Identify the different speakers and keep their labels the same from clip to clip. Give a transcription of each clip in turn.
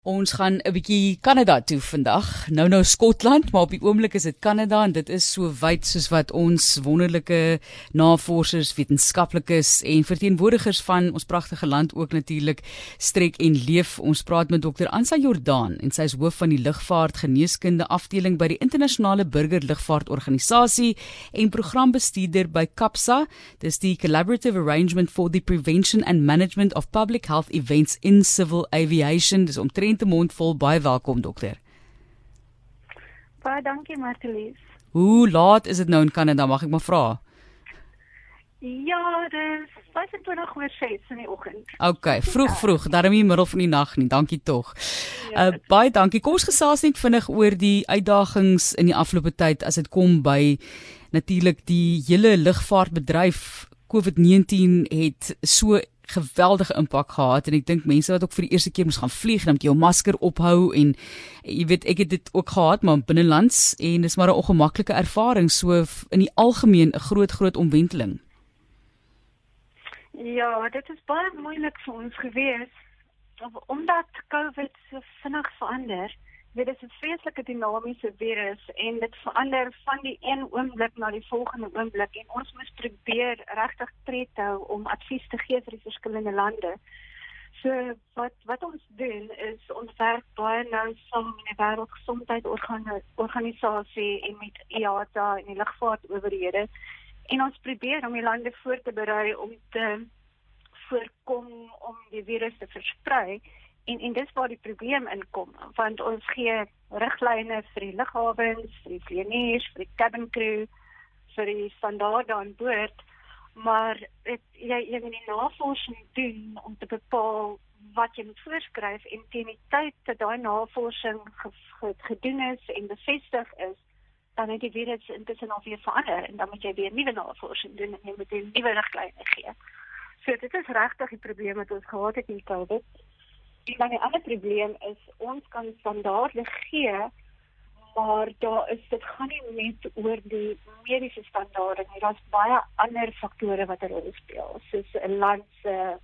Speaker 1: Ons gaan 'n bietjie Kanada toe vandag. Nou nou Skotland, maar op die oomblik is dit Kanada en dit is so wyd soos wat ons wonderlike navorsers, wetenskaplikes en verteenwoordigers van ons pragtige land ook natuurlik strek en leef. Ons praat met Dr. Ansa Jordaan en sy is hoof van die lugvaart geneeskunde afdeling by die internasionale burgerlugvaartorganisasie en programbestuurder by CAPSA. Dis die Collaborative Arrangement for the Prevention and Management of Public Health Events in Civil Aviation. Dis omtrent omtrent 'n mond vol baie welkom dokter.
Speaker 2: Baie dankie Martelies.
Speaker 1: Hoe laat is dit nou in Kanada mag ek maar vra?
Speaker 2: Ja, dis 25 oor 6 in die oggend.
Speaker 1: OK, vroeg vroeg, daarom in die middel van die nag nie. Dankie tog. Ja, uh baie dankie. Kom ons gesels net vinnig oor die uitdagings in die afgelope tyd as dit kom by natuurlik die hele lugvaartbedryf. COVID-19 het so geweldige impak gehad en ek dink mense wat ook vir die eerste keer moes gaan vlieg en met jou masker ophou en jy weet ek het dit ook gehad maar binnelands en dis maar 'n ongemaklike ervaring so in die algemeen 'n groot groot omwenteling.
Speaker 2: Ja, dit is baie moeilik vir ons gewees omdat COVID so vinnig verander dit is 'n vreeslike dinamiese virus en dit verander van die een oomblik na die volgende oomblik en ons moet probeer regtig tred hou om advies te gee vir die verskillende lande. So wat wat ons doen is ons werk baie nou saam met die Wêreldgesondheidsorganisasie en met IATA en die lugvaartowerhede en ons probeer om die lande voor te berei om te voorkom om die virus te versprei En en dis waar die probleem inkom want ons gee riglyne vir die lughawens, vir die vlieëniers, vir die cabin crew, vir die standaarde aan boord, maar dit jy jy moet die navorsing doen om te bepaal wat jy moet voorskryf en teen die tyd dat daai navorsing gedoen is en bevestig is dan het die virus intussen al weer verander en dan moet jy weer nuwe navorsing doen en jy moet 'n nuwe riglyne gee. So dit is regtig die probleem wat ons gehad het met COVID. En dan 'n ander probleem is ons kan standaarde gee, maar daar is dit gaan nie net oor die mediese standaarde nie. Daar's baie ander faktore wat 'n rol speel, soos 'n land se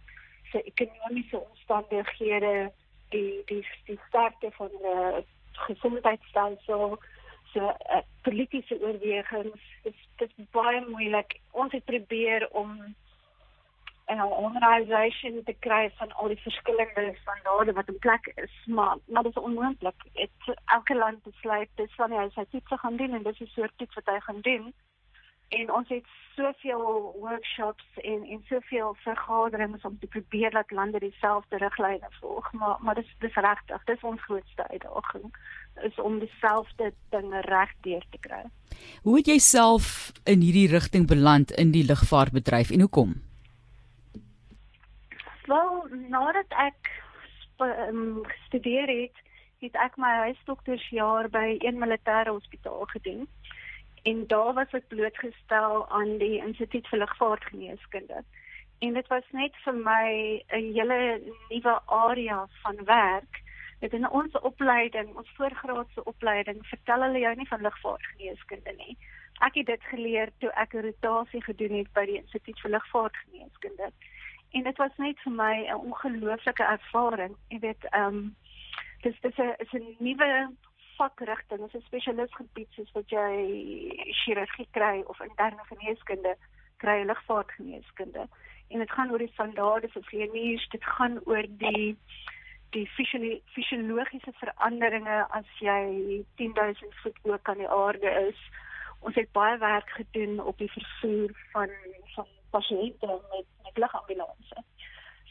Speaker 2: se ekonomiese omstandighede, die die die sterkte van die gesondheidstelsel, so uh, politieke oorwegings. Dit is baie moeilik. Ons het probeer om 'n organisation te kry van al die verskillende standaarde wat in plek is, maar maar dit is onmoontlik. Dit elke land besluit dis van hy sy toets gaan doen en dis 'n soort toets wat hy gaan doen. En ons het soveel workshops en en soveel vergaderings om te probeer dat lande dieselfde riglyne volg, maar maar dis dis regtig, dis ons grootste uitdaging is om dieselfde dinge reg deur te kry.
Speaker 1: Hoe het jy self in hierdie rigting beland in die lugvaartbedryf en hoekom?
Speaker 2: Wel, nadat ek um, gestudeer het, het ek my huisdoktersjaar by een militêre hospitaal gedoen. En daar was ek blootgestel aan die Instituut vir Lugvaartgeneeskunde. En dit was net vir my 'n hele nuwe area van werk. Dit in ons opleiding, ons voorgraadse opleiding, vertel hulle jou nie van lugvaartgeneeskunde nie. Ek het dit geleer toe ek 'n rotasie gedoen het by die Instituut vir Lugvaartgeneeskunde en dit was net vir my 'n ongelooflike ervaring. Jy weet, ehm um, dis dis 'n is 'n nuwe vakrigting, is 'n spesialisgebied soos wat jy chirurgie kry of interne geneeskunde kry, lugvaartgeneeskunde. En dit gaan oor die standaarde vir vleeniers, dit gaan oor die die fisiologiese veranderinge as jy 10000 voet bo kan die aarde is. Ons het baie werk gedoen op die vervoer van van pasiënte met met ligambulance.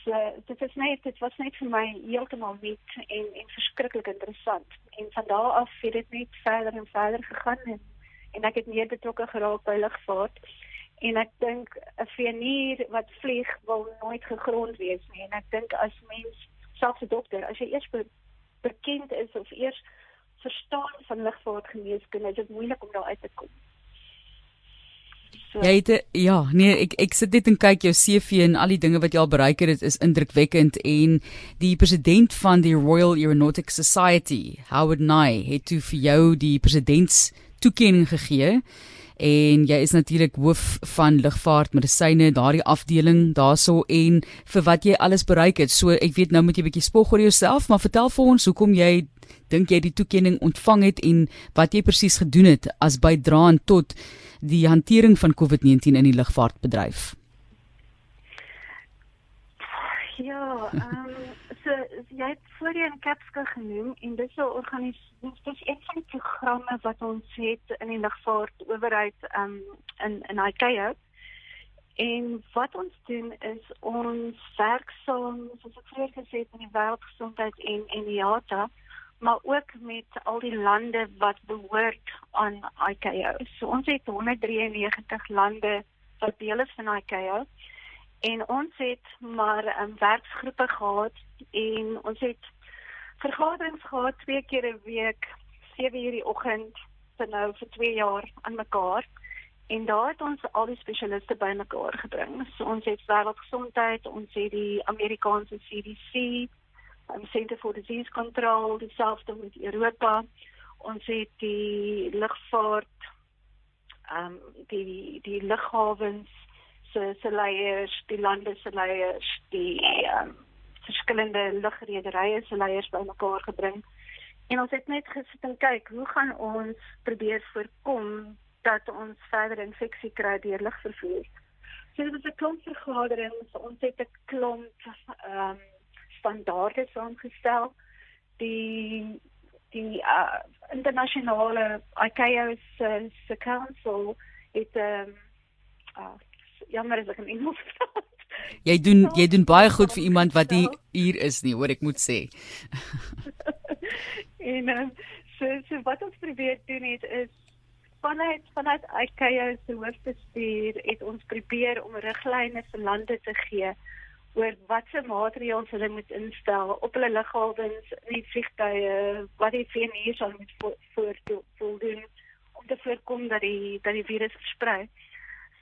Speaker 2: So dit is net dit was net vir my heeltemal nuut en en verskriklik interessant. En van daar af het dit net verder en verder gegaan en en ek het meer betrokke geraak by lugvaart. En ek dink 'n venier wat vlieg wil nooit gegrond wees nie. En ek dink as mens selfs 'n dokter, as jy eers be bekend is of eers verstaan van lugvaartgeneeskunde, is dit moeilik om daar uit te kom.
Speaker 1: So. Jy het ja, nee, ek ek sit net en kyk jou CV en al die dinge wat jy al bereik het, dit is indrukwekkend en die president van die Royal Aeronautic Society, Howard Nye, het toe vir jou die presidents toekenning gegee en jy is natuurlik hoof van lugvaart medisyne daardie afdeling daarso en vir wat jy alles bereik het. So ek weet nou moet jy 'n bietjie spog oor jouself, maar vertel vir ons hoekom jy dink jy die toekenning ontvang het en wat jy presies gedoen het as bydraend tot die hantering van COVID-19 in die lugvaartbedryf.
Speaker 2: Ja, ehm um, so jy het voorheen Capska genoem en dis 'n organisasie, dis een van die programme wat ons het in die lugvaart owerheid ehm um, in in ICAO. En wat ons doen is ons werk saam, soos ek vroeër gesê het, in die wêreldgesondheid en en IATA, maar ook met al die lande wat behoort aan ICAO. So ons het 193 lande wat deel is van ICAO en ons het maar 'n um, werksgroepe gehad en ons het vergaderings gehad twee keer 'n week 7 uur die oggend vir nou vir 2 jaar aan mekaar. En daar het ons al die spesialiste bymekaar gebring. So ons het wêreldgesondheid ons het die Amerikaanse CDC um, Center for Disease Control dieselfde met Europa ons het die lugvaart ehm um, die die lughawens se se leiers, die lande se leiers, die um, verskillende lugrederye se leiers bymekaar gebring. En ons het net gesit en kyk, hoe gaan ons probeer voorkom dat ons verder infeksie kry deur lugvervoer? So dit is 'n klomp vergaderings, ons het 'n klomp ehm um, standaarde saamgestel. Die die uh, internasionale ICAO se se council het ehm um, uh, jammer as ek in Engels praat.
Speaker 1: Jy doen jy doen baie goed vir iemand wat nie hier is nie, hoor ek moet sê.
Speaker 2: en um, so so wat ons probeer doen het is vanuit vanuit ICAO se hoofbestuur het ons probeer om riglyne vir lande te gee oor watse maatreëls hulle moet instel op hulle lughawens, nie vliegtye, wat die VNU sal moet voldoen om te voorkom dat die dat die virus versprei.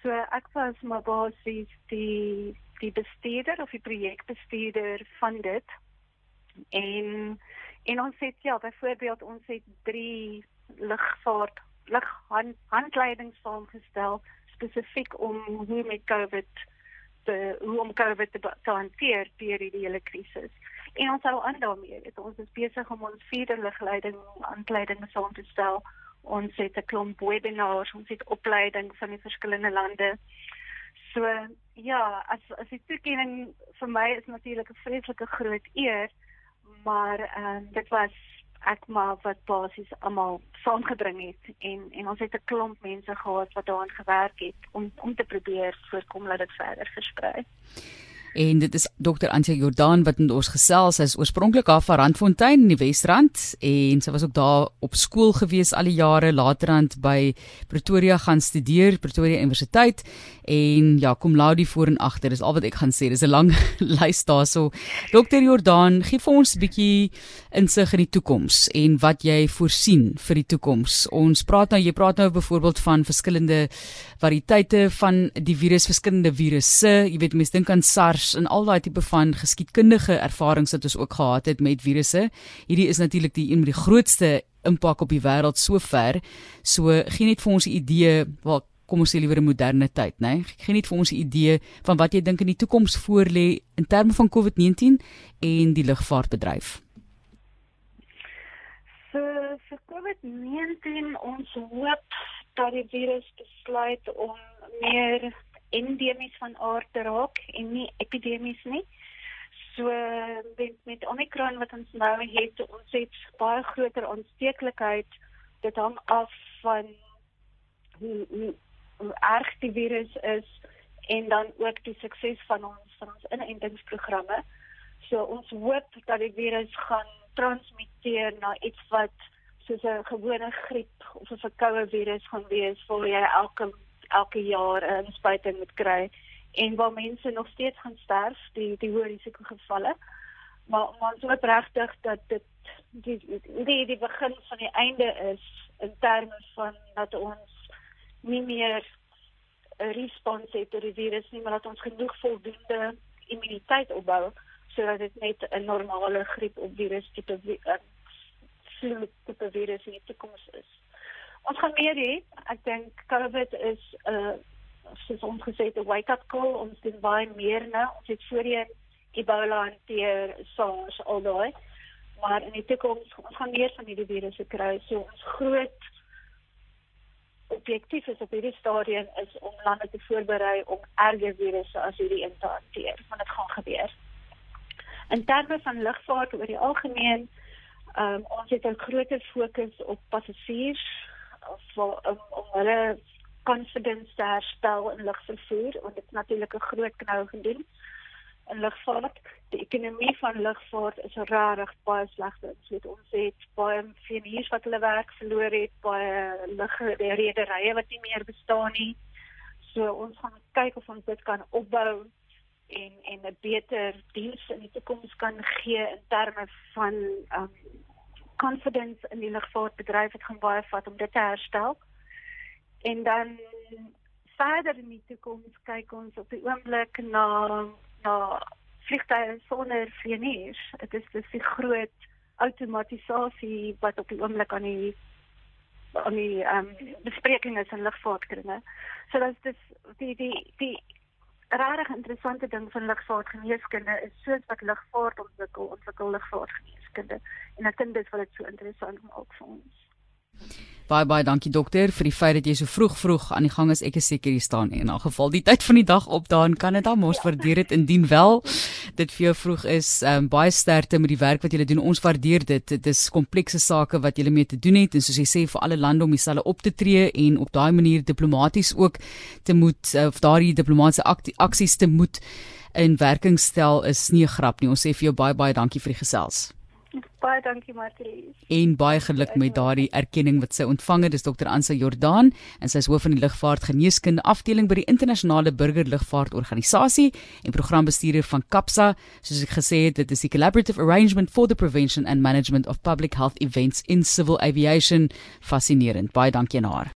Speaker 2: So ek was maar basies die die bestuurder of die projekbestuurder van dit. En en ons het ja, byvoorbeeld ons het drie lugvaart lughandleidings saamgestel spesifiek om hoe met COVID te hoe om COVID te, te hanteer deur die hele krisis. En ons hou aan daarmee. Ons is besig om ons vierde lugleiding aankleidings saam te stel ons het 'n klomp webinars, ons het opleiding van die verskillende lande. So ja, as as die toekenning vir my is natuurlik 'n vreeslike groot eer, maar ehm um, dit was ek maar wat basies almal saamgebring het en en ons het 'n klomp mense gehad wat daaraan gewerk het om om te probeer voorkom dat dit verder versprei
Speaker 1: en dit is Dr. Antje Jordan wat met ons gesels. Sy is oorspronklik af van Randfontein in die Wesrand en sy was ook daar op skool gewees al die jare laterand by Pretoria gaan studeer, Pretoria Universiteit en ja, kom laude voor en agter. Dis al wat ek gaan sê. Dis 'n lang lys daarso. Dr. Jordan, gee vir ons 'n bietjie insig in die toekoms en wat jy voorsien vir die toekoms. Ons praat nou, jy praat nou byvoorbeeld van verskillende variëteite van die virus, verskillende virusse. Jy weet mense dink aan SARS SARS en al daai tipe van geskiedkundige ervarings wat ons ook gehad het met virusse. Hierdie is natuurlik die een met die grootste impak op die wêreld sover. So gee net vir ons 'n idee, wel kom ons sê liewer 'n moderne tyd, né? Nee? Gee net vir ons 'n idee van wat jy dink in die toekoms voorlê in terme van COVID-19 en die lugvaartbedryf.
Speaker 2: So vir COVID-19 ons hoop dat die virus besluit om meer endemies van aard te raak en nie epidemies nie. So met met Omicron wat ons nou het, ons het baie groter aansteeklikheid. Dit hang af van hoe hoe, hoe erg die virus is en dan ook die sukses van ons van ons inentingsprogramme. So ons hoop dat die virus gaan transmitteer na iets wat soos 'n gewone griep of 'n verkoue virus gaan wees waar jy elke elke jaar 'n inspuiting moet kry en waar mense nog steeds gaan sterf, die die hoë risiko gevalle. Maar maar so regtig dat dit die die die begin van die einde is in terme van dat ons nie meer 'n respons het tot die virus nie, maar dat ons genoeg voldoende immuniteit opbou sodat dit net 'n normale griep of virus tipe uh, flu tipe virus in die toekoms is. Ons gaan meer hê. Ek dink COVID is 'n uh, soos ons gesê het 'n wake-up call. Ons doen baie meer nou. Ons het voorheen Ebola hanteer, SARS al daai. Maar in die toekoms ons gaan meer van hierdie virusse kry. So ons groot objektief is op hierdie stadium is om lande te voorberei om erger virusse as hierdie in te hanteer. Want dit gaan gebeur. In terme van lugvaart oor die algemeen, ehm um, ons het 'n groter fokus op passasiers of om om hulle confidence te herstel in lugvervoer want dit is natuurlik 'n groot knou gedoen in lugvaart. Die ekonomie van lugvaart is regtig baie sleg. Dit ons het baie vlieëniers wat hulle werk verloor het, baie lugrederye wat nie meer bestaan nie. So ons gaan kyk of ons dit kan opbou en en 'n beter diens in die toekoms kan gee in terme van um confidence in die lugvaartbedryf het gaan baie vat om dit te herstel. En dan verder in die toekoms kyk ons op die oomblik na na vliegtye sonder vlieëniers. Dit is dis die groot outomatisasie wat op die oomblik aan die aan die ehm um, besprekings in lugvaartkringe. So dit is die die die regtig interessante ding van lugvaartgeneeskunde is soos wat lugvaart ontwikkel, ontwikkel lugvaartgeneeskunde. En ek dink dit wat dit so interessant maak vir ons.
Speaker 1: Baie baie dankie dokter vir die feit dat jy so vroeg vroeg aan die gang is. Ek is seker jy staan in 'n geval die tyd van die dag op daar in Kanada. Ons waardeer dit indien wel dit vir jou vroeg is. Um, baie sterkte met die werk wat julle doen. Ons waardeer dit. Dit is komplekse sake wat julle mee te doen het en soos jy sê vir alle lande om dieselfde op te tree en op daai manier diplomaties ook te moet of daardie diplomatisiese aksies te moet in werking stel is nie 'n grap nie. Ons sê vir jou baie baie dankie vir die gesels.
Speaker 2: Baie dankie Martie.
Speaker 1: En baie geluk met daardie erkenning wat sy ontvang het. Dis Dr. Ansa Jordaan en sy is hoof van die lugvaartgeneeskunde afdeling by die internasionale burgerlugvaartorganisasie en programbestuurder van CAPSA. Soos ek gesê het, dit is die Collaborative Arrangement for the Prevention and Management of Public Health Events in Civil Aviation. Fascinerend. Baie dankie aan haar.